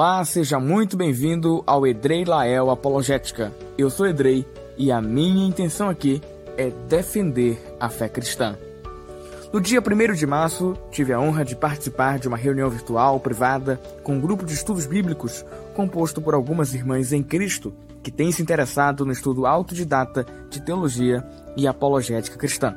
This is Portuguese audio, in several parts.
Olá, seja muito bem-vindo ao Edrei Lael Apologética. Eu sou Edrei e a minha intenção aqui é defender a fé cristã. No dia 1 de março, tive a honra de participar de uma reunião virtual privada com um grupo de estudos bíblicos composto por algumas irmãs em Cristo que têm se interessado no estudo autodidata de teologia e apologética cristã.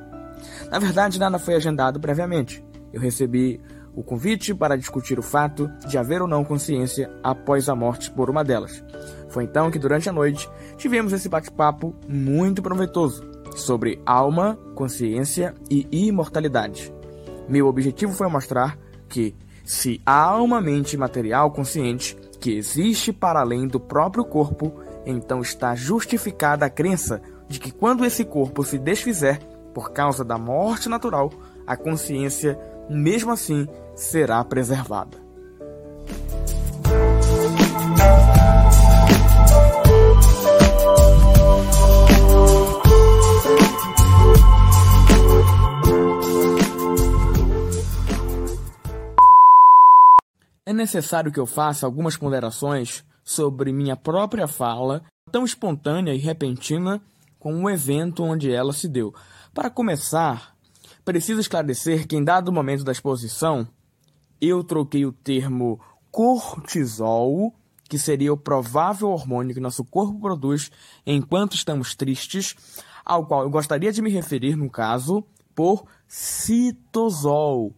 Na verdade, nada foi agendado previamente. Eu recebi o convite para discutir o fato de haver ou não consciência após a morte por uma delas. Foi então que, durante a noite, tivemos esse bate-papo muito proveitoso sobre alma, consciência e imortalidade. Meu objetivo foi mostrar que, se há uma mente material consciente que existe para além do próprio corpo, então está justificada a crença de que quando esse corpo se desfizer por causa da morte natural, a consciência, mesmo assim, será preservada. É necessário que eu faça algumas ponderações sobre minha própria fala, tão espontânea e repentina como o evento onde ela se deu. Para começar, Preciso esclarecer que, em dado momento da exposição, eu troquei o termo cortisol, que seria o provável hormônio que nosso corpo produz enquanto estamos tristes, ao qual eu gostaria de me referir, no caso, por citosol,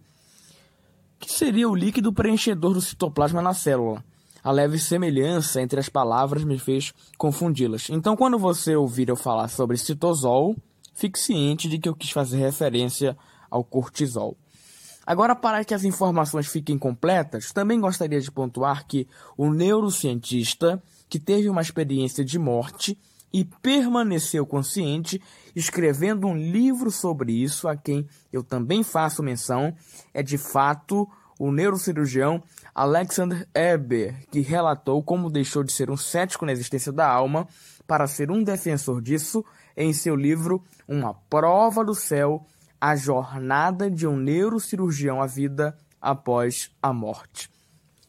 que seria o líquido preenchedor do citoplasma na célula. A leve semelhança entre as palavras me fez confundi-las. Então, quando você ouvir eu falar sobre citosol, fique ciente de que eu quis fazer referência ao cortisol. Agora, para que as informações fiquem completas, também gostaria de pontuar que o neurocientista que teve uma experiência de morte e permaneceu consciente, escrevendo um livro sobre isso, a quem eu também faço menção, é de fato o neurocirurgião Alexander Eber, que relatou como deixou de ser um cético na existência da alma para ser um defensor disso em seu livro Uma Prova do Céu A Jornada de um Neurocirurgião à Vida Após a Morte.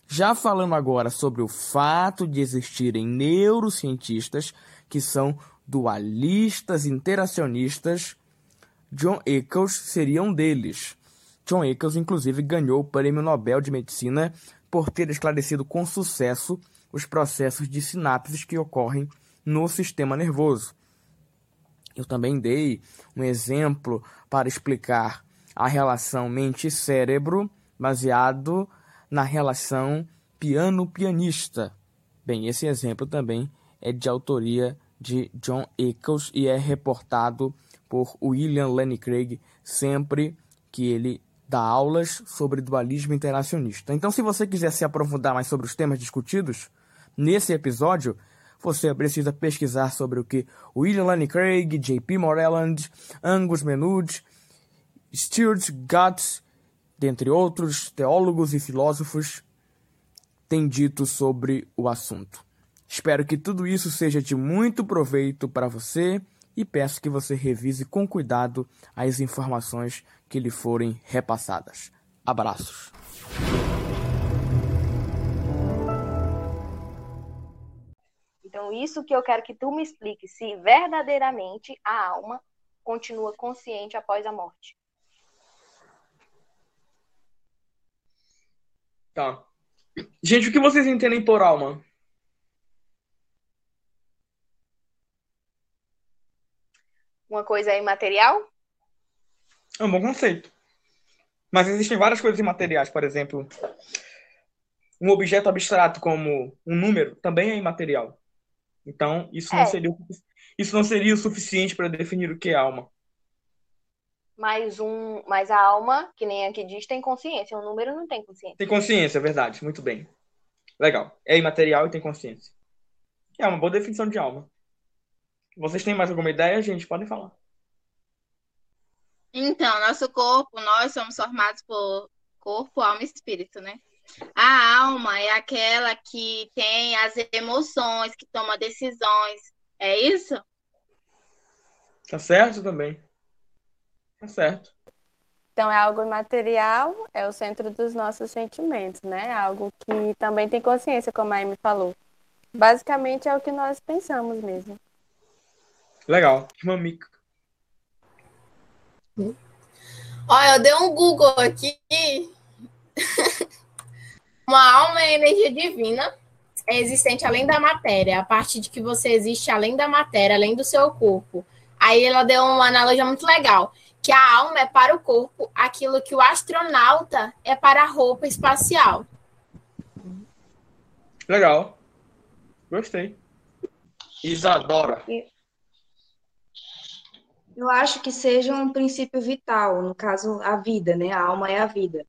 Já falando agora sobre o fato de existirem neurocientistas que são dualistas interacionistas, John Eccles seria um deles. John Eccles, inclusive, ganhou o Prêmio Nobel de Medicina por ter esclarecido com sucesso os processos de sinapses que ocorrem no sistema nervoso. Eu também dei um exemplo para explicar a relação mente-cérebro baseado na relação piano-pianista. Bem, esse exemplo também é de autoria de John Eccles e é reportado por William Lane Craig sempre que ele dá aulas sobre dualismo interacionista. Então, se você quiser se aprofundar mais sobre os temas discutidos nesse episódio, você precisa pesquisar sobre o que William Lane Craig, J.P. Moreland, Angus Menude, Stuart Guts, dentre outros teólogos e filósofos, têm dito sobre o assunto. Espero que tudo isso seja de muito proveito para você e peço que você revise com cuidado as informações que lhe forem repassadas. Abraços. Então, isso que eu quero que tu me explique, se verdadeiramente a alma continua consciente após a morte. Tá. Gente, o que vocês entendem por alma? Uma coisa é imaterial? É um bom conceito. Mas existem várias coisas imateriais, por exemplo, um objeto abstrato como um número também é imaterial. Então, isso é. não seria isso não seria o suficiente para definir o que é alma. Mas um, mas a alma, que nem aqui diz, tem consciência. O número não tem consciência. Tem consciência, é verdade. Muito bem. Legal. É imaterial e tem consciência. É uma boa definição de alma. Vocês têm mais alguma ideia, gente? Podem falar. Então, nosso corpo, nós somos formados por corpo, alma e espírito, né? A alma é aquela que tem as emoções, que toma decisões. É isso? Tá certo também. Tá certo. Então, é algo imaterial, é o centro dos nossos sentimentos, né? Algo que também tem consciência, como a Amy falou. Basicamente, é o que nós pensamos mesmo. Legal. Irmã Mica. Olha, eu dei um Google aqui. Uma alma é energia divina, é existente além da matéria, a parte de que você existe além da matéria, além do seu corpo. Aí ela deu uma analogia muito legal que a alma é para o corpo aquilo que o astronauta é para a roupa espacial. Legal. Gostei. Isadora. Eu acho que seja um princípio vital, no caso, a vida, né? A alma é a vida.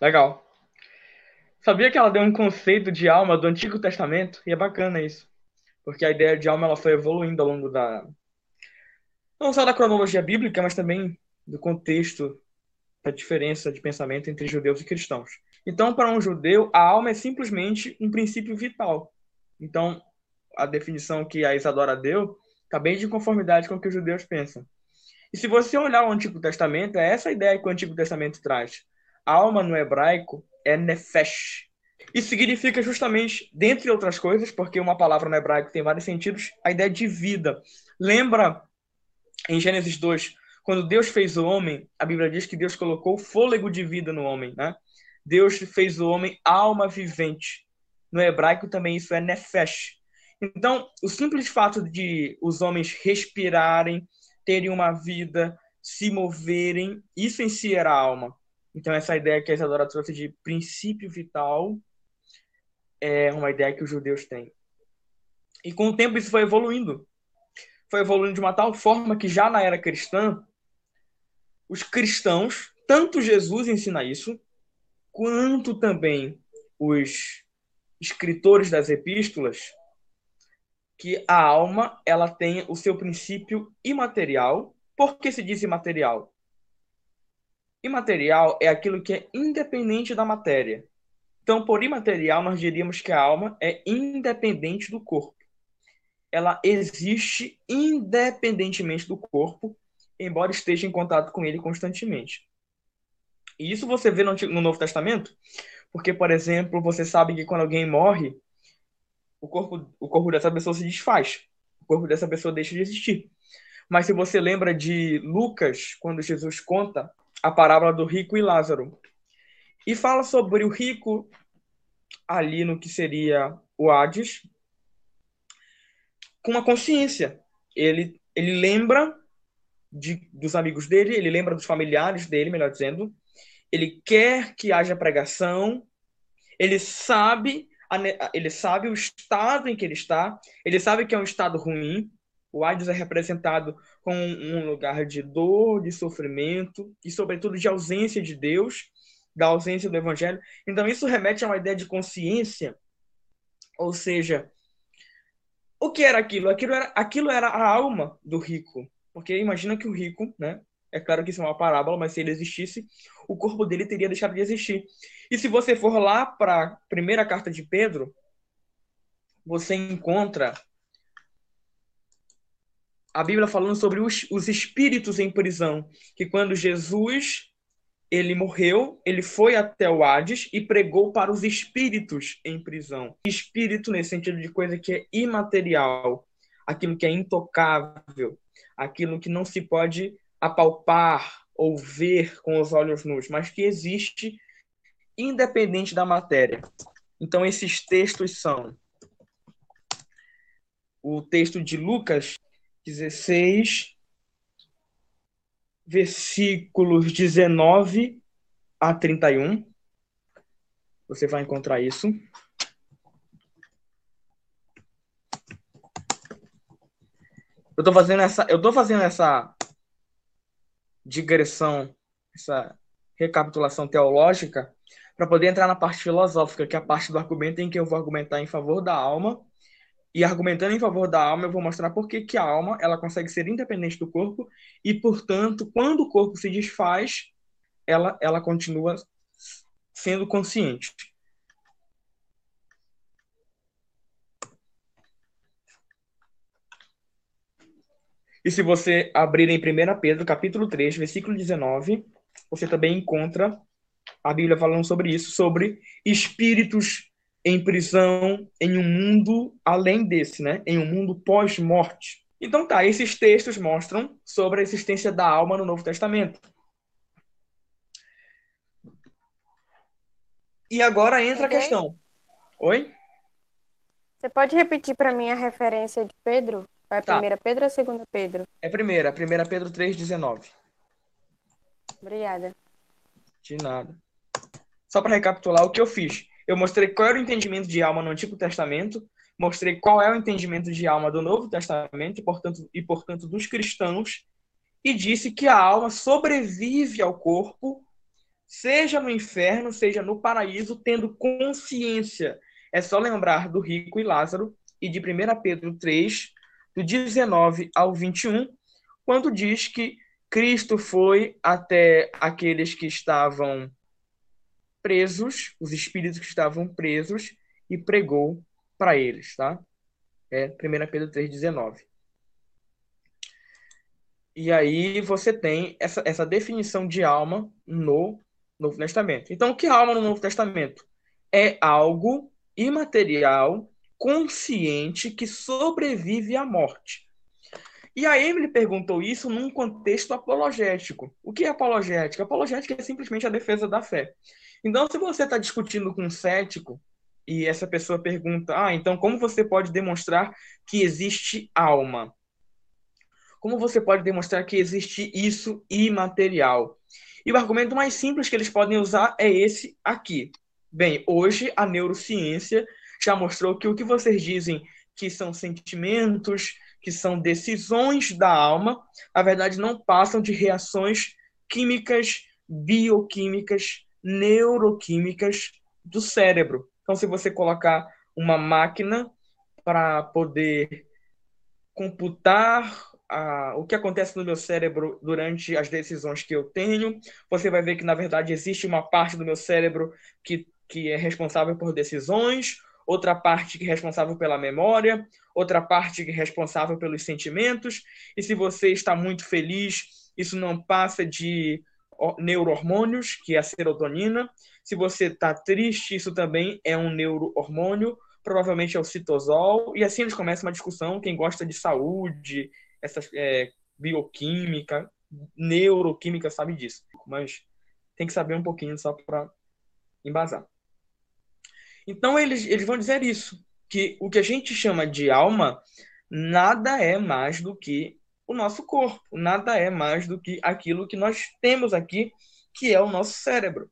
Legal. Sabia que ela deu um conceito de alma do Antigo Testamento? E é bacana isso. Porque a ideia de alma ela foi evoluindo ao longo da, não só da cronologia bíblica, mas também do contexto da diferença de pensamento entre judeus e cristãos. Então, para um judeu, a alma é simplesmente um princípio vital. Então, a definição que a Isadora deu está bem de conformidade com o que os judeus pensam. E se você olhar o Antigo Testamento, é essa ideia que o Antigo Testamento traz. Alma no hebraico é nefesh. Isso significa justamente, dentre outras coisas, porque uma palavra no hebraico tem vários sentidos, a ideia de vida. Lembra em Gênesis 2, quando Deus fez o homem, a Bíblia diz que Deus colocou fôlego de vida no homem, né? Deus fez o homem alma vivente. No hebraico também isso é nefesh. Então, o simples fato de os homens respirarem, terem uma vida, se moverem, isso em si era alma. Então, essa ideia que a Isadora trouxe de princípio vital é uma ideia que os judeus têm. E com o tempo isso foi evoluindo foi evoluindo de uma tal forma que já na era cristã, os cristãos, tanto Jesus ensina isso, quanto também os escritores das epístolas, que a alma ela tem o seu princípio imaterial. Por que se diz imaterial? Imaterial é aquilo que é independente da matéria. Então, por imaterial, nós diríamos que a alma é independente do corpo ela existe independentemente do corpo, embora esteja em contato com ele constantemente. E isso você vê no, no Novo Testamento, porque, por exemplo, você sabe que quando alguém morre, o corpo, o corpo dessa pessoa se desfaz, o corpo dessa pessoa deixa de existir. Mas se você lembra de Lucas, quando Jesus conta a parábola do rico e Lázaro, e fala sobre o rico ali no que seria o Hades, com uma consciência. Ele, ele lembra de, dos amigos dele, ele lembra dos familiares dele, melhor dizendo. Ele quer que haja pregação. Ele sabe, ele sabe o estado em que ele está. Ele sabe que é um estado ruim. O Hades é representado com um lugar de dor, de sofrimento e, sobretudo, de ausência de Deus, da ausência do Evangelho. Então, isso remete a uma ideia de consciência, ou seja, o que era aquilo? Aquilo era, aquilo era a alma do rico. Porque imagina que o rico, né? É claro que isso é uma parábola, mas se ele existisse, o corpo dele teria deixado de existir. E se você for lá para a primeira carta de Pedro, você encontra a Bíblia falando sobre os, os espíritos em prisão, que quando Jesus ele morreu, ele foi até o Hades e pregou para os espíritos em prisão. Espírito nesse sentido de coisa que é imaterial, aquilo que é intocável, aquilo que não se pode apalpar ou ver com os olhos nus, mas que existe independente da matéria. Então esses textos são o texto de Lucas 16, versículos 19 a 31. Você vai encontrar isso. Eu estou fazendo essa, eu tô fazendo essa digressão, essa recapitulação teológica para poder entrar na parte filosófica, que é a parte do argumento em que eu vou argumentar em favor da alma e argumentando em favor da alma, eu vou mostrar por que, que a alma ela consegue ser independente do corpo e, portanto, quando o corpo se desfaz, ela, ela continua sendo consciente. E se você abrir em 1 Pedro, capítulo 3, versículo 19, você também encontra a Bíblia falando sobre isso, sobre espíritos em prisão em um mundo além desse, né? Em um mundo pós-morte. Então tá, esses textos mostram sobre a existência da alma no Novo Testamento. E agora entra a questão. Oi? Você pode repetir para mim a referência de Pedro? É a tá. primeira Pedro ou a segunda Pedro? É a primeira, a primeira Pedro 3,19. Obrigada. De nada. Só para recapitular o que eu fiz. Eu mostrei qual era o entendimento de alma no Antigo Testamento, mostrei qual é o entendimento de alma do Novo Testamento e, portanto, e, portanto dos cristãos, e disse que a alma sobrevive ao corpo, seja no inferno, seja no paraíso, tendo consciência. É só lembrar do rico e Lázaro e de 1 Pedro 3, do 19 ao 21, quando diz que Cristo foi até aqueles que estavam presos, os espíritos que estavam presos, e pregou para eles, tá? É 1 Pedro 3,19. E aí você tem essa, essa definição de alma no Novo Testamento. Então, o que é alma no Novo Testamento? É algo imaterial, consciente, que sobrevive à morte. E a Emily perguntou isso num contexto apologético. O que é apologética? Apologética é simplesmente a defesa da fé. Então, se você está discutindo com um cético e essa pessoa pergunta: Ah, então como você pode demonstrar que existe alma? Como você pode demonstrar que existe isso imaterial? E o argumento mais simples que eles podem usar é esse aqui. Bem, hoje a neurociência já mostrou que o que vocês dizem que são sentimentos, que são decisões da alma, na verdade não passam de reações químicas, bioquímicas neuroquímicas do cérebro. Então, se você colocar uma máquina para poder computar o que acontece no meu cérebro durante as decisões que eu tenho, você vai ver que, na verdade, existe uma parte do meu cérebro que, que é responsável por decisões, outra parte que é responsável pela memória, outra parte que é responsável pelos sentimentos. E se você está muito feliz, isso não passa de neurohormônios, que é a serotonina. Se você está triste, isso também é um neurohormônio, provavelmente é o citosol. E assim eles começam uma discussão. Quem gosta de saúde, essa é, bioquímica, neuroquímica sabe disso. Mas tem que saber um pouquinho só para embasar. Então eles, eles vão dizer isso, que o que a gente chama de alma nada é mais do que o nosso corpo. Nada é mais do que aquilo que nós temos aqui, que é o nosso cérebro.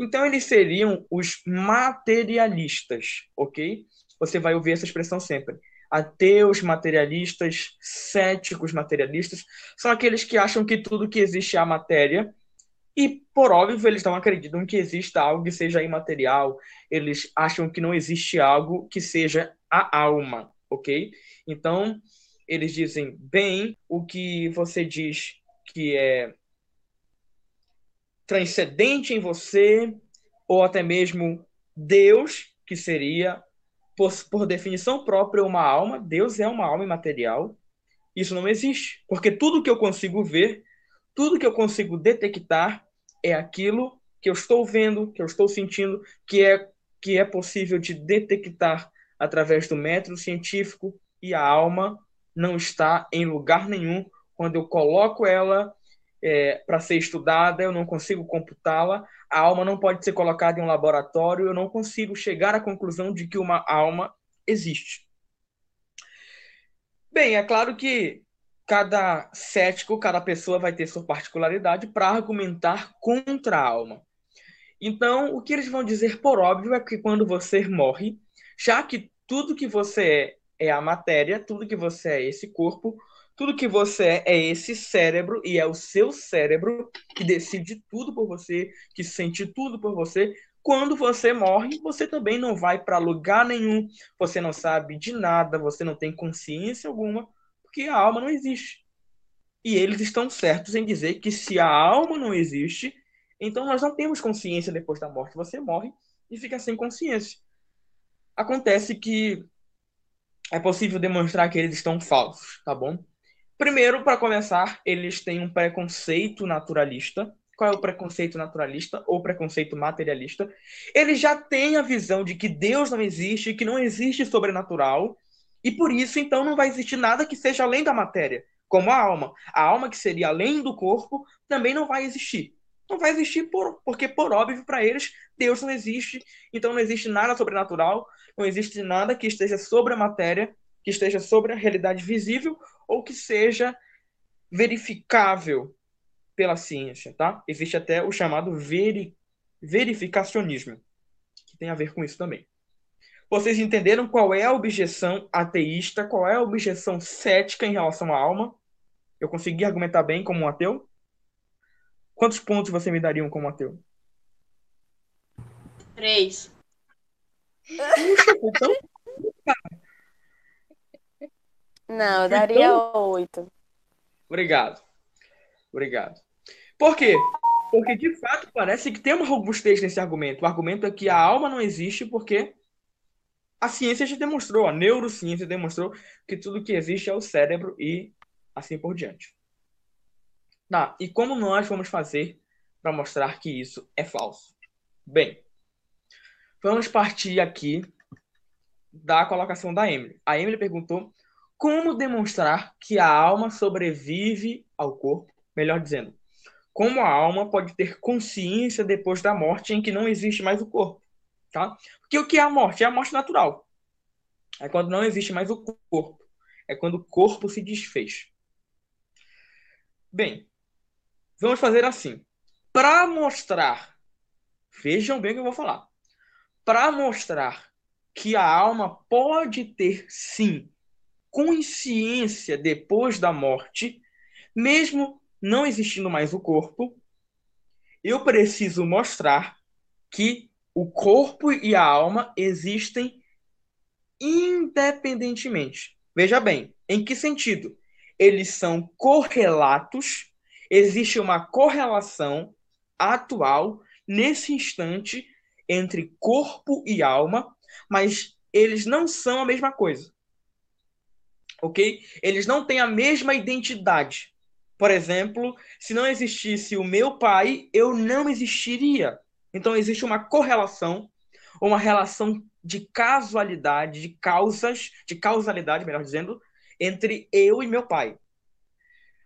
Então, eles seriam os materialistas, ok? Você vai ouvir essa expressão sempre. Ateus materialistas, céticos materialistas, são aqueles que acham que tudo que existe é a matéria, e, por óbvio, eles não acreditam que exista algo que seja imaterial, eles acham que não existe algo que seja a alma, ok? Então, eles dizem bem o que você diz que é transcendente em você, ou até mesmo Deus, que seria, por, por definição própria, uma alma. Deus é uma alma imaterial. Isso não existe, porque tudo que eu consigo ver, tudo que eu consigo detectar é aquilo que eu estou vendo, que eu estou sentindo, que é que é possível de detectar através do método científico e a alma não está em lugar nenhum. Quando eu coloco ela é, para ser estudada, eu não consigo computá-la. A alma não pode ser colocada em um laboratório, eu não consigo chegar à conclusão de que uma alma existe. Bem, é claro que cada cético, cada pessoa vai ter sua particularidade para argumentar contra a alma. Então, o que eles vão dizer por óbvio é que quando você morre, já que tudo que você é é a matéria, tudo que você é esse corpo, tudo que você é é esse cérebro e é o seu cérebro que decide tudo por você, que sente tudo por você. Quando você morre, você também não vai para lugar nenhum, você não sabe de nada, você não tem consciência alguma, porque a alma não existe. E eles estão certos em dizer que se a alma não existe, então nós não temos consciência depois da morte. Você morre e fica sem consciência. Acontece que é possível demonstrar que eles estão falsos, tá bom? Primeiro, para começar, eles têm um preconceito naturalista. Qual é o preconceito naturalista ou preconceito materialista? Eles já têm a visão de que Deus não existe, que não existe sobrenatural, e por isso, então, não vai existir nada que seja além da matéria, como a alma. A alma que seria além do corpo também não vai existir. Não vai existir por, porque, por óbvio, para eles, Deus não existe, então não existe nada sobrenatural, não existe nada que esteja sobre a matéria, que esteja sobre a realidade visível ou que seja verificável pela ciência, tá? Existe até o chamado veri verificacionismo, que tem a ver com isso também. Vocês entenderam qual é a objeção ateísta, qual é a objeção cética em relação à alma? Eu consegui argumentar bem como um ateu? Quantos pontos você me daria como ateu? Três. Então, Não, eu daria oito. Obrigado. Obrigado. Por quê? Porque, de fato, parece que tem uma robustez nesse argumento. O argumento é que a alma não existe porque a ciência já demonstrou, a neurociência demonstrou que tudo que existe é o cérebro e assim por diante. Tá, e como nós vamos fazer para mostrar que isso é falso? Bem, vamos partir aqui da colocação da Emily. A Emily perguntou como demonstrar que a alma sobrevive ao corpo, melhor dizendo, como a alma pode ter consciência depois da morte em que não existe mais o corpo, tá? Porque o que é a morte? É a morte natural. É quando não existe mais o corpo. É quando o corpo se desfez. Bem, vamos fazer assim. Para mostrar, vejam bem o que eu vou falar. Para mostrar que a alma pode ter sim consciência depois da morte, mesmo não existindo mais o corpo, eu preciso mostrar que o corpo e a alma existem independentemente. Veja bem, em que sentido? Eles são correlatos, existe uma correlação atual nesse instante entre corpo e alma, mas eles não são a mesma coisa ok? Eles não têm a mesma identidade. Por exemplo, se não existisse o meu pai, eu não existiria. Então existe uma correlação, uma relação de casualidade, de causas, de causalidade, melhor dizendo, entre eu e meu pai.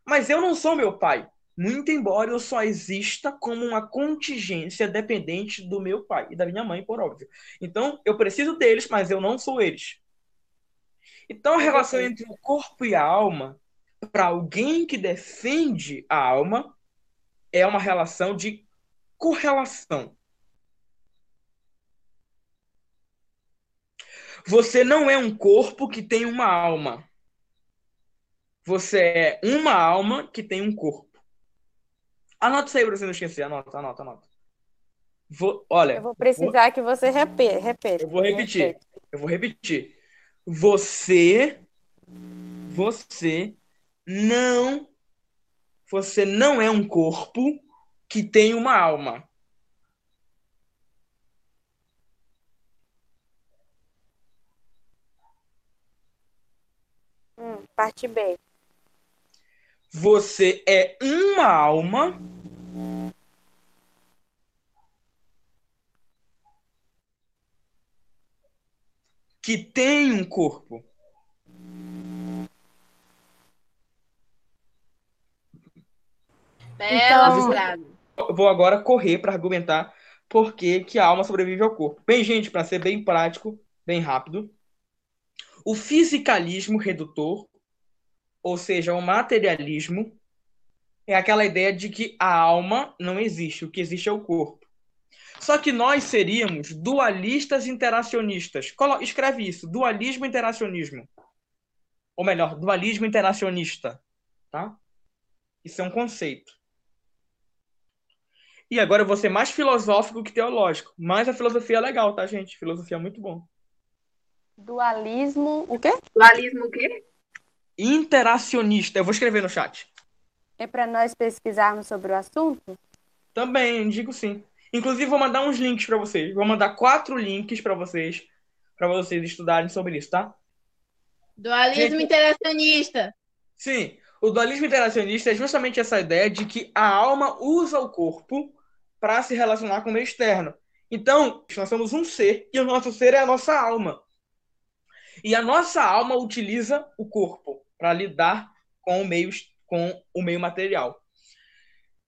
Mas eu não sou meu pai, muito embora eu só exista como uma contingência dependente do meu pai e da minha mãe, por óbvio. Então, eu preciso deles, mas eu não sou eles. Então, a relação entre o corpo e a alma, para alguém que defende a alma, é uma relação de correlação. Você não é um corpo que tem uma alma. Você é uma alma que tem um corpo. Anota isso aí para você não esquecer. Anota, anota, anota. Vou, olha. Eu vou precisar vou... que você repita. repita eu vou repetir. Repita. Eu vou repetir você você não você não é um corpo que tem uma alma. Hum, parte B. Você é uma alma que tem um corpo. Bela então, Eu vou agora correr para argumentar por que, que a alma sobrevive ao corpo. Bem, gente, para ser bem prático, bem rápido, o fisicalismo redutor, ou seja, o materialismo, é aquela ideia de que a alma não existe, o que existe é o corpo. Só que nós seríamos dualistas interacionistas. Escreve isso, dualismo interacionismo. Ou melhor, dualismo interacionista, tá? Isso é um conceito. E agora eu vou ser mais filosófico que teológico. Mas a filosofia é legal, tá, gente? Filosofia é muito bom. Dualismo, o quê? Dualismo o quê? Interacionista. Eu vou escrever no chat. É para nós pesquisarmos sobre o assunto? Também, digo sim. Inclusive, vou mandar uns links para vocês. Vou mandar quatro links para vocês, para vocês estudarem sobre isso, tá? Dualismo Gente, interacionista. Sim. O dualismo interacionista é justamente essa ideia de que a alma usa o corpo para se relacionar com o meio externo. Então, nós somos um ser e o nosso ser é a nossa alma. E a nossa alma utiliza o corpo para lidar com o meio com o meio material.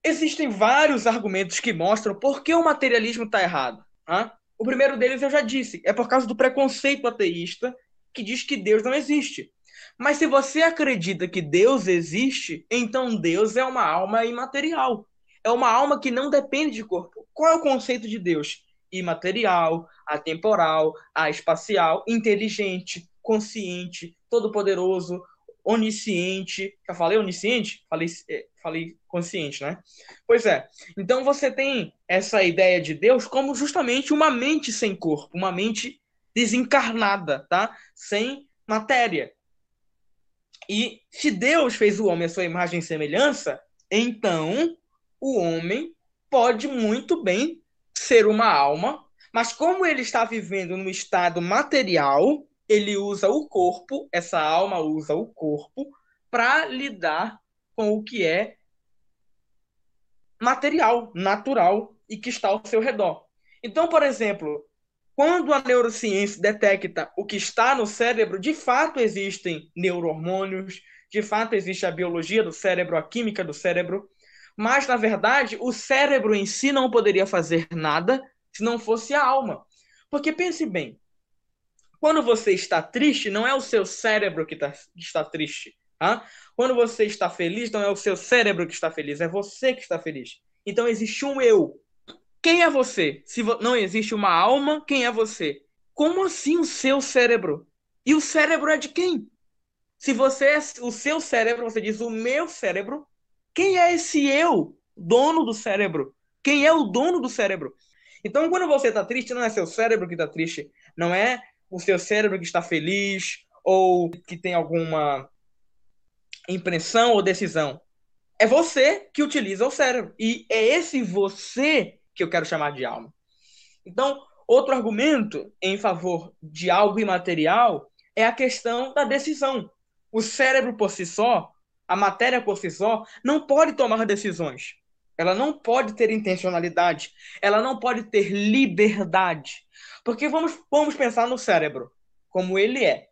Existem vários argumentos que mostram por que o materialismo está errado. Hein? O primeiro deles eu já disse, é por causa do preconceito ateísta que diz que Deus não existe. Mas se você acredita que Deus existe, então Deus é uma alma imaterial. É uma alma que não depende de corpo. Qual é o conceito de Deus? Imaterial, atemporal, espacial, inteligente, consciente, todo-poderoso, onisciente. Já falei onisciente? Falei, é, falei consciente, né? Pois é. Então você tem essa ideia de Deus como justamente uma mente sem corpo, uma mente desencarnada, tá? Sem matéria. E se Deus fez o homem à sua imagem e semelhança, então o homem pode muito bem ser uma alma, mas como ele está vivendo no estado material, ele usa o corpo, essa alma usa o corpo para lidar com o que é material, natural e que está ao seu redor. Então, por exemplo, quando a neurociência detecta o que está no cérebro, de fato existem neurohormônios, de fato existe a biologia do cérebro, a química do cérebro, mas na verdade o cérebro em si não poderia fazer nada se não fosse a alma. Porque pense bem, quando você está triste, não é o seu cérebro que, tá, que está triste. Tá? Quando você está feliz, não é o seu cérebro que está feliz, é você que está feliz. Então existe um eu. Quem é você? Se não existe uma alma, quem é você? Como assim o seu cérebro? E o cérebro é de quem? Se você é o seu cérebro, você diz o meu cérebro, quem é esse eu, dono do cérebro? Quem é o dono do cérebro? Então, quando você está triste, não é seu cérebro que está triste, não é o seu cérebro que está feliz ou que tem alguma impressão ou decisão. É você que utiliza o cérebro. E é esse você que eu quero chamar de alma. Então, outro argumento em favor de algo imaterial é a questão da decisão. O cérebro por si só, a matéria por si só, não pode tomar decisões. Ela não pode ter intencionalidade. Ela não pode ter liberdade. Porque vamos, vamos pensar no cérebro, como ele é.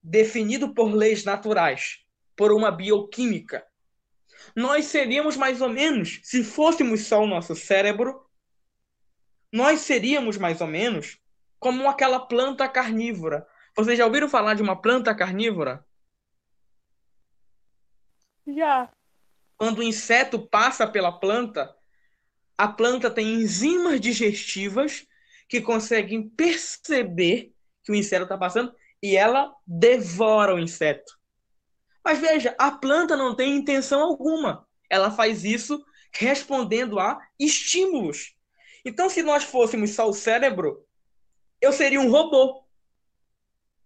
Definido por leis naturais, por uma bioquímica. Nós seríamos mais ou menos, se fôssemos só o nosso cérebro, nós seríamos mais ou menos como aquela planta carnívora. Vocês já ouviram falar de uma planta carnívora? Já quando o inseto passa pela planta, a planta tem enzimas digestivas que conseguem perceber que o inseto está passando e ela devora o inseto. Mas veja, a planta não tem intenção alguma. Ela faz isso respondendo a estímulos. Então, se nós fôssemos só o cérebro, eu seria um robô.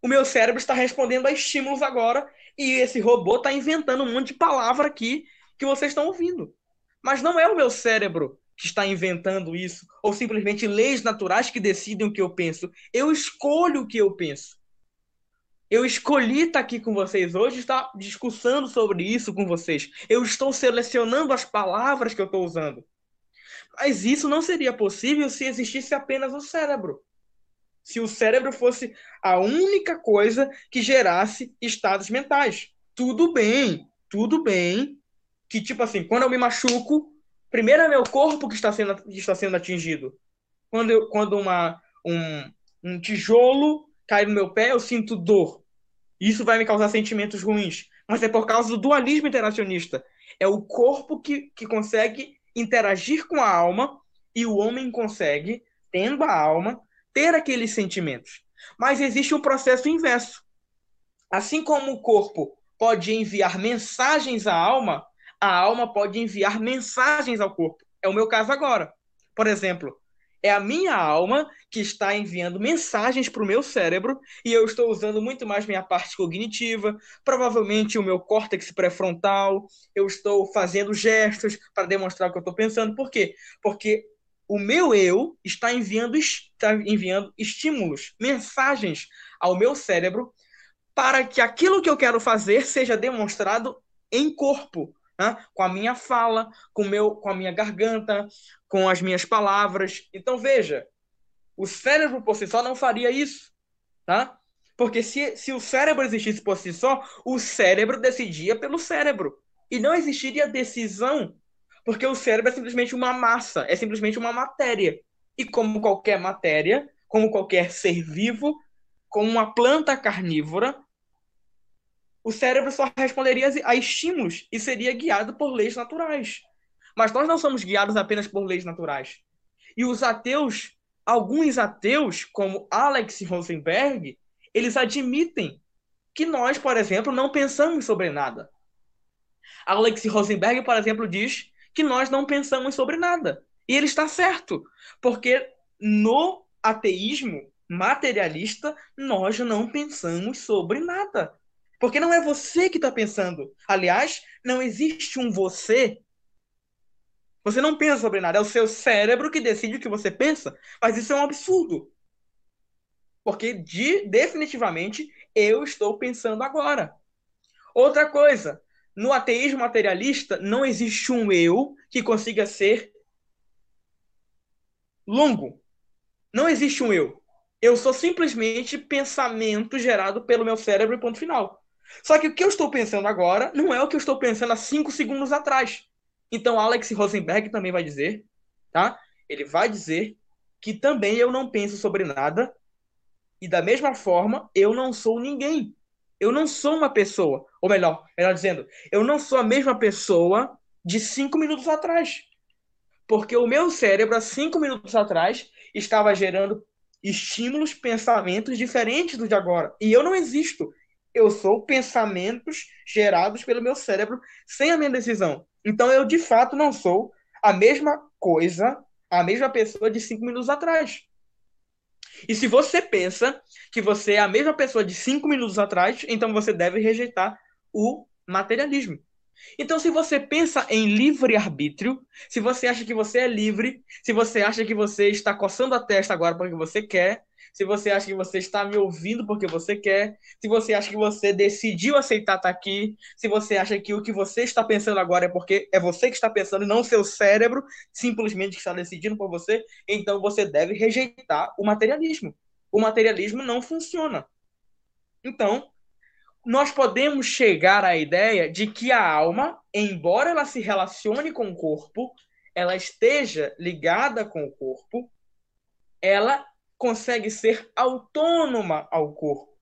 O meu cérebro está respondendo a estímulos agora e esse robô está inventando um monte de palavra aqui que vocês estão ouvindo. Mas não é o meu cérebro que está inventando isso, ou simplesmente leis naturais que decidem o que eu penso. Eu escolho o que eu penso. Eu escolhi estar aqui com vocês hoje, estar discussando sobre isso com vocês. Eu estou selecionando as palavras que eu estou usando. Mas isso não seria possível se existisse apenas o cérebro. Se o cérebro fosse a única coisa que gerasse estados mentais. Tudo bem, tudo bem que, tipo assim, quando eu me machuco, primeiro é meu corpo que está sendo, que está sendo atingido. Quando, eu, quando uma, um, um tijolo cai no meu pé, eu sinto dor. Isso vai me causar sentimentos ruins. Mas é por causa do dualismo interacionista. É o corpo que, que consegue interagir com a alma e o homem consegue, tendo a alma, ter aqueles sentimentos. Mas existe um processo inverso. Assim como o corpo pode enviar mensagens à alma, a alma pode enviar mensagens ao corpo. É o meu caso agora. Por exemplo, é a minha alma que está enviando mensagens para o meu cérebro e eu estou usando muito mais minha parte cognitiva, provavelmente o meu córtex pré-frontal, eu estou fazendo gestos para demonstrar o que eu estou pensando. Por quê? Porque o meu eu está enviando, está enviando estímulos, mensagens ao meu cérebro para que aquilo que eu quero fazer seja demonstrado em corpo, né? com a minha fala, com, meu, com a minha garganta, com as minhas palavras. Então, veja, o cérebro por si só não faria isso, tá? Porque se, se o cérebro existisse por si só, o cérebro decidia pelo cérebro. E não existiria decisão, porque o cérebro é simplesmente uma massa, é simplesmente uma matéria. E como qualquer matéria, como qualquer ser vivo, como uma planta carnívora, o cérebro só responderia a estímulos e seria guiado por leis naturais. Mas nós não somos guiados apenas por leis naturais. E os ateus, alguns ateus, como Alex Rosenberg, eles admitem que nós, por exemplo, não pensamos sobre nada. Alex Rosenberg, por exemplo, diz que nós não pensamos sobre nada. E ele está certo, porque no ateísmo materialista nós não pensamos sobre nada. Porque não é você que está pensando. Aliás, não existe um você. Você não pensa sobre nada. É o seu cérebro que decide o que você pensa. Mas isso é um absurdo. Porque de, definitivamente eu estou pensando agora. Outra coisa, no ateísmo materialista não existe um eu que consiga ser longo. Não existe um eu. Eu sou simplesmente pensamento gerado pelo meu cérebro ponto final. Só que o que eu estou pensando agora não é o que eu estou pensando há cinco segundos atrás. Então, Alex Rosenberg também vai dizer, tá? Ele vai dizer que também eu não penso sobre nada e da mesma forma eu não sou ninguém. Eu não sou uma pessoa, ou melhor, melhor dizendo, eu não sou a mesma pessoa de cinco minutos atrás, porque o meu cérebro há cinco minutos atrás estava gerando estímulos, pensamentos diferentes do de agora e eu não existo eu sou pensamentos gerados pelo meu cérebro sem a minha decisão. Então eu de fato não sou a mesma coisa, a mesma pessoa de cinco minutos atrás. E se você pensa que você é a mesma pessoa de cinco minutos atrás, então você deve rejeitar o materialismo. Então, se você pensa em livre-arbítrio, se você acha que você é livre, se você acha que você está coçando a testa agora porque você quer, se você acha que você está me ouvindo porque você quer, se você acha que você decidiu aceitar estar aqui, se você acha que o que você está pensando agora é porque é você que está pensando e não seu cérebro simplesmente que está decidindo por você, então você deve rejeitar o materialismo. O materialismo não funciona. Então, nós podemos chegar à ideia de que a alma, embora ela se relacione com o corpo, ela esteja ligada com o corpo, ela consegue ser autônoma ao corpo.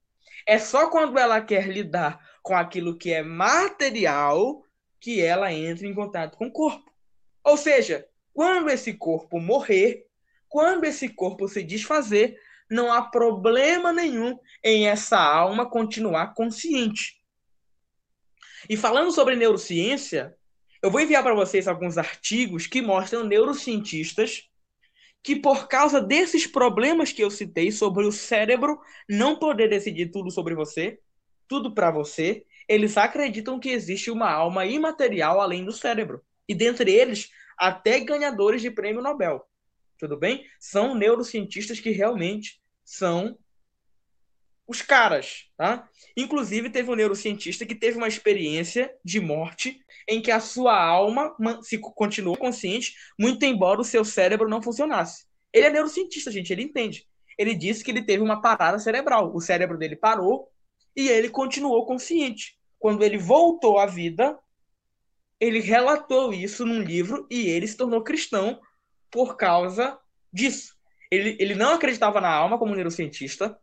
É só quando ela quer lidar com aquilo que é material que ela entra em contato com o corpo. Ou seja, quando esse corpo morrer, quando esse corpo se desfazer, não há problema nenhum em essa alma continuar consciente. E falando sobre neurociência, eu vou enviar para vocês alguns artigos que mostram neurocientistas que por causa desses problemas que eu citei sobre o cérebro não poder decidir tudo sobre você, tudo para você, eles acreditam que existe uma alma imaterial além do cérebro. E dentre eles, até ganhadores de prêmio Nobel. Tudo bem? São neurocientistas que realmente são os caras, tá? Inclusive, teve um neurocientista que teve uma experiência de morte em que a sua alma se continuou consciente, muito embora o seu cérebro não funcionasse. Ele é neurocientista, gente, ele entende. Ele disse que ele teve uma parada cerebral. O cérebro dele parou e ele continuou consciente. Quando ele voltou à vida, ele relatou isso num livro e ele se tornou cristão por causa disso. Ele, ele não acreditava na alma como neurocientista,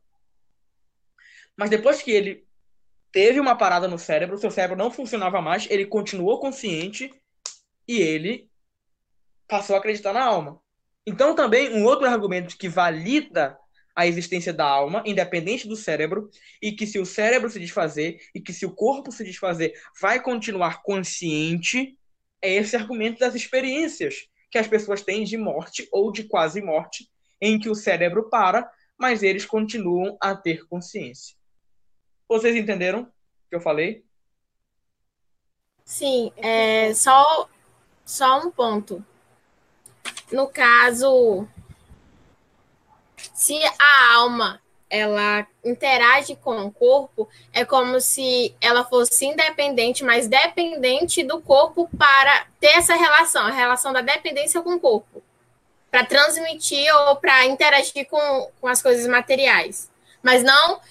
mas depois que ele teve uma parada no cérebro, seu cérebro não funcionava mais, ele continuou consciente e ele passou a acreditar na alma. Então, também, um outro argumento que valida a existência da alma, independente do cérebro, e que se o cérebro se desfazer e que se o corpo se desfazer, vai continuar consciente, é esse argumento das experiências que as pessoas têm de morte ou de quase morte, em que o cérebro para, mas eles continuam a ter consciência. Vocês entenderam o que eu falei? Sim, é só, só um ponto. No caso, se a alma ela interage com o corpo, é como se ela fosse independente, mas dependente do corpo para ter essa relação, a relação da dependência com o corpo, para transmitir ou para interagir com, com as coisas materiais, mas não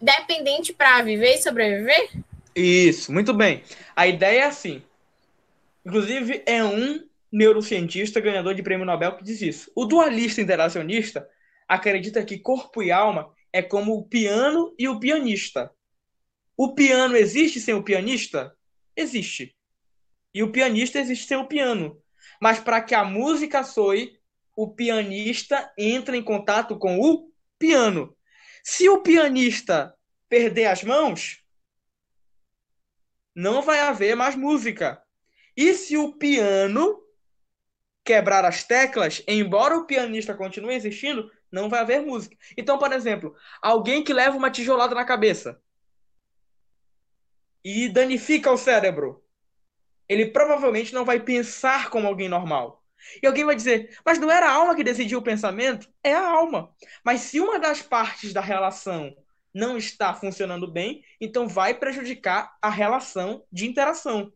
dependente para viver e sobreviver? Isso, muito bem. A ideia é assim. Inclusive, é um neurocientista ganhador de prêmio Nobel que diz isso. O dualista interacionista acredita que corpo e alma é como o piano e o pianista. O piano existe sem o pianista? Existe. E o pianista existe sem o piano. Mas para que a música soe, o pianista entra em contato com o piano. Se o pianista perder as mãos, não vai haver mais música. E se o piano quebrar as teclas, embora o pianista continue existindo, não vai haver música. Então, por exemplo, alguém que leva uma tijolada na cabeça e danifica o cérebro, ele provavelmente não vai pensar como alguém normal. E alguém vai dizer, mas não era a alma que decidiu o pensamento? É a alma. Mas se uma das partes da relação não está funcionando bem, então vai prejudicar a relação de interação,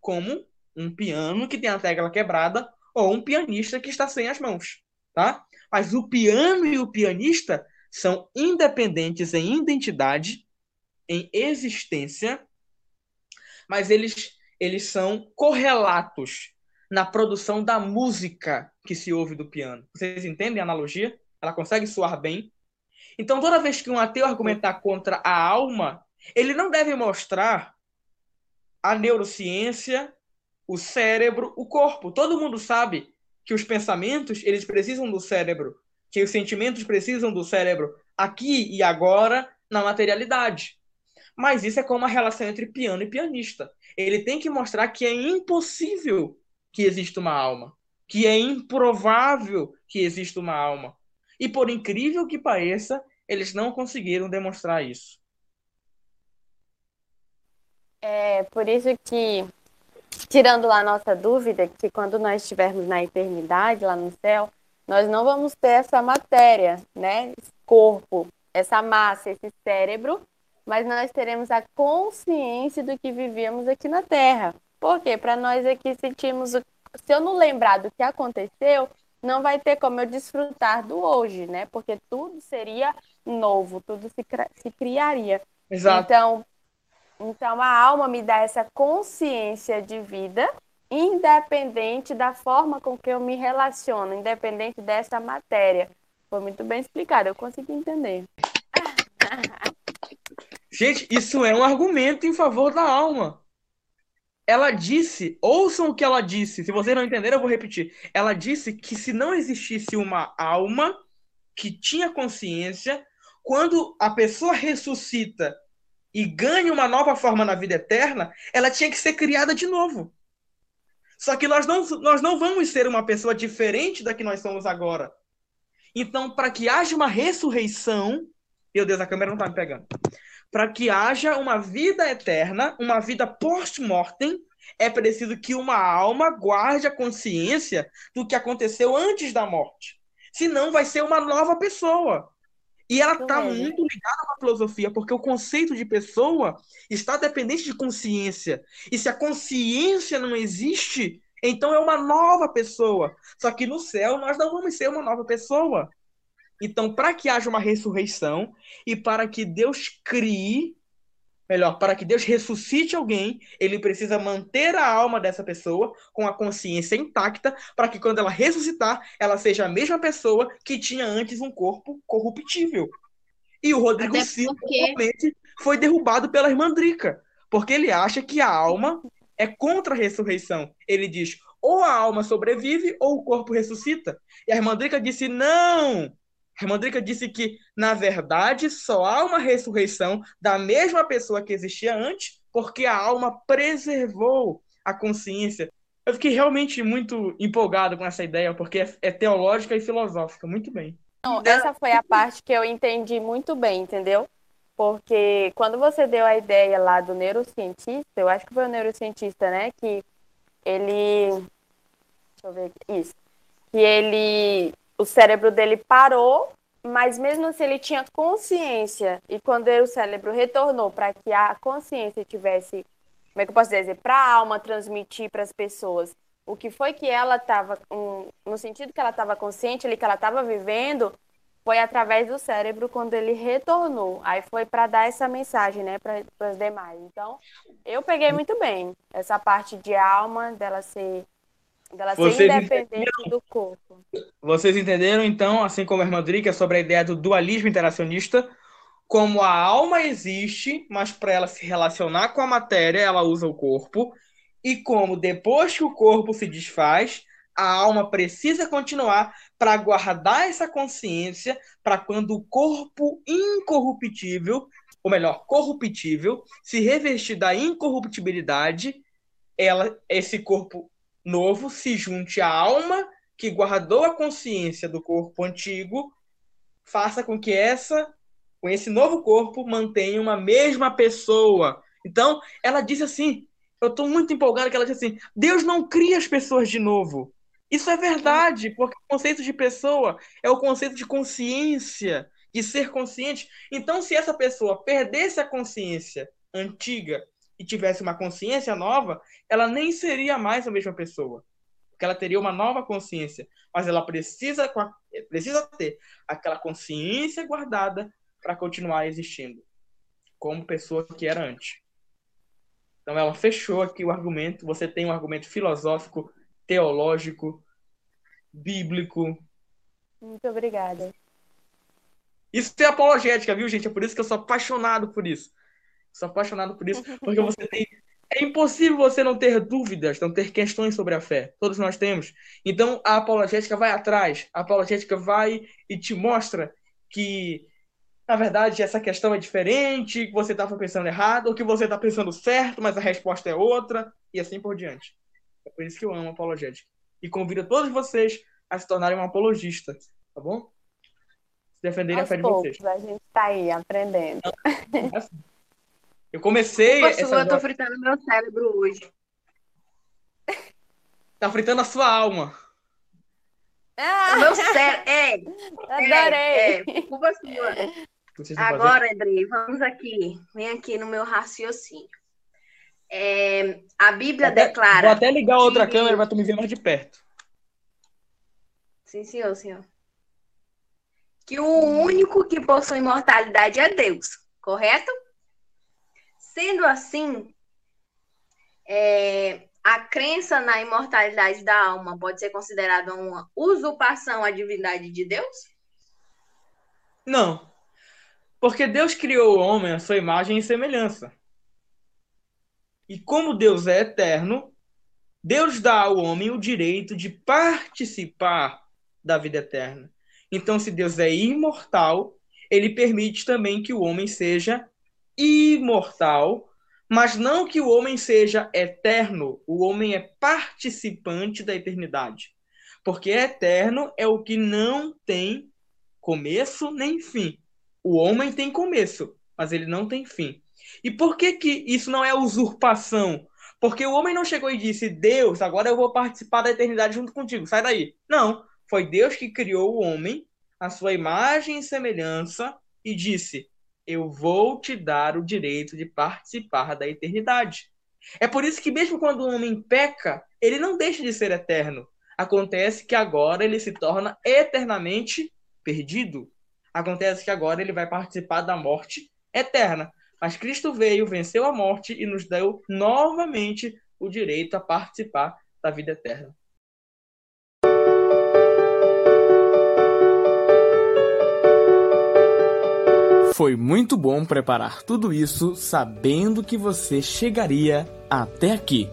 como um piano que tem a tecla quebrada ou um pianista que está sem as mãos, tá? Mas o piano e o pianista são independentes em identidade, em existência, mas eles, eles são correlatos na produção da música que se ouve do piano. Vocês entendem a analogia? Ela consegue soar bem. Então, toda vez que um ateu argumentar contra a alma, ele não deve mostrar a neurociência, o cérebro, o corpo. Todo mundo sabe que os pensamentos eles precisam do cérebro, que os sentimentos precisam do cérebro aqui e agora na materialidade. Mas isso é como a relação entre piano e pianista. Ele tem que mostrar que é impossível que exista uma alma, que é improvável que exista uma alma. E por incrível que pareça, eles não conseguiram demonstrar isso. É por isso que tirando lá a nossa dúvida, que quando nós estivermos na eternidade, lá no céu, nós não vamos ter essa matéria, né? Esse corpo, essa massa, esse cérebro, mas nós teremos a consciência do que vivíamos aqui na Terra. Por quê? Para nós aqui sentimos. O... Se eu não lembrar do que aconteceu, não vai ter como eu desfrutar do hoje, né? Porque tudo seria novo, tudo se, se criaria. Exato. Então, então, a alma me dá essa consciência de vida, independente da forma com que eu me relaciono, independente dessa matéria. Foi muito bem explicado, eu consegui entender. Gente, isso é um argumento em favor da alma. Ela disse, ouçam o que ela disse. Se vocês não entenderam, eu vou repetir. Ela disse que se não existisse uma alma que tinha consciência, quando a pessoa ressuscita e ganha uma nova forma na vida eterna, ela tinha que ser criada de novo. Só que nós não, nós não vamos ser uma pessoa diferente da que nós somos agora. Então, para que haja uma ressurreição, meu Deus, a câmera não está me pegando. Para que haja uma vida eterna, uma vida post-mortem, é preciso que uma alma guarde a consciência do que aconteceu antes da morte. Senão vai ser uma nova pessoa. E ela está muito ligada a filosofia, porque o conceito de pessoa está dependente de consciência. E se a consciência não existe, então é uma nova pessoa. Só que no céu nós não vamos ser uma nova pessoa. Então, para que haja uma ressurreição e para que Deus crie Melhor, para que Deus ressuscite alguém, ele precisa manter a alma dessa pessoa com a consciência intacta, para que quando ela ressuscitar, ela seja a mesma pessoa que tinha antes um corpo corruptível. E o Rodrigo Silva porque... foi derrubado pela irmã Drica, porque ele acha que a alma é contra a ressurreição. Ele diz: ou a alma sobrevive ou o corpo ressuscita. E a irmã Drica disse: não, Ramandrica disse que, na verdade, só há uma ressurreição da mesma pessoa que existia antes, porque a alma preservou a consciência. Eu fiquei realmente muito empolgado com essa ideia, porque é, é teológica e filosófica. Muito bem. Não, essa foi a parte que eu entendi muito bem, entendeu? Porque quando você deu a ideia lá do neurocientista, eu acho que foi o neurocientista, né? Que ele. Deixa eu ver aqui. Isso. Que ele o cérebro dele parou, mas mesmo assim ele tinha consciência. E quando o cérebro retornou para que a consciência tivesse, como é que eu posso dizer, para a alma transmitir para as pessoas o que foi que ela estava, um, no sentido que ela estava consciente, ali que ela estava vivendo, foi através do cérebro quando ele retornou. Aí foi para dar essa mensagem, né, para os demais. Então, eu peguei muito bem essa parte de alma, dela ser, dela ser Vocês independente entenderam? do corpo. Vocês entenderam, então, assim como a irmã Drica, sobre a ideia do dualismo interacionista, como a alma existe, mas para ela se relacionar com a matéria, ela usa o corpo, e como depois que o corpo se desfaz, a alma precisa continuar para guardar essa consciência para quando o corpo incorruptível, ou melhor, corruptível, se revestir da incorruptibilidade, ela, esse corpo novo se junte à alma que guardou a consciência do corpo antigo, faça com que essa, com esse novo corpo, mantenha uma mesma pessoa. Então, ela diz assim, eu estou muito empolgado que ela diz assim, Deus não cria as pessoas de novo. Isso é verdade, porque o conceito de pessoa é o conceito de consciência, de ser consciente. Então, se essa pessoa perdesse a consciência antiga e tivesse uma consciência nova, ela nem seria mais a mesma pessoa. Porque ela teria uma nova consciência. Mas ela precisa, precisa ter aquela consciência guardada para continuar existindo, como pessoa que era antes. Então, ela fechou aqui o argumento. Você tem um argumento filosófico teológico, bíblico. Muito obrigada. Isso é apologética, viu, gente? É por isso que eu sou apaixonado por isso. Sou apaixonado por isso, porque você tem. É impossível você não ter dúvidas, não ter questões sobre a fé. Todos nós temos. Então, a apologética vai atrás. A apologética vai e te mostra que, na verdade, essa questão é diferente, que você estava pensando errado, ou que você está pensando certo, mas a resposta é outra, e assim por diante. É por isso que eu amo apologética. E convido todos vocês a se tornarem um apologista, tá bom? Se defenderem Aos a fé de poucos, vocês. a gente está aí aprendendo. Eu comecei. Culpa essa sua, eu tô fritando meu cérebro hoje. Tá fritando a sua alma. O meu cérebro. É, Adorei. é, culpa sua. Agora, Andrei, vamos aqui. Vem aqui no meu raciocínio. É, a Bíblia até- declara. Vou até ligar outra que- câmera pra tu me ver mais de perto. Sim, senhor, senhor. Que o único que possui imortalidade é Deus, correto? Sendo assim, é, a crença na imortalidade da alma pode ser considerada uma usurpação à divindade de Deus? Não. Porque Deus criou o homem à sua imagem e semelhança. E como Deus é eterno, Deus dá ao homem o direito de participar da vida eterna. Então, se Deus é imortal, ele permite também que o homem seja imortal, mas não que o homem seja eterno. O homem é participante da eternidade. Porque eterno é o que não tem começo nem fim. O homem tem começo, mas ele não tem fim. E por que, que isso não é usurpação? Porque o homem não chegou e disse, Deus, agora eu vou participar da eternidade junto contigo, sai daí. Não, foi Deus que criou o homem, a sua imagem e semelhança, e disse, eu vou te dar o direito de participar da eternidade. É por isso que mesmo quando o homem peca, ele não deixa de ser eterno. Acontece que agora ele se torna eternamente perdido. Acontece que agora ele vai participar da morte eterna. Mas Cristo veio, venceu a morte e nos deu novamente o direito a participar da vida eterna. Foi muito bom preparar tudo isso sabendo que você chegaria até aqui.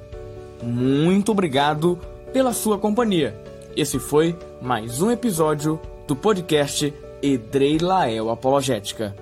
Muito obrigado pela sua companhia. Esse foi mais um episódio do podcast Edrei Lael Apologética.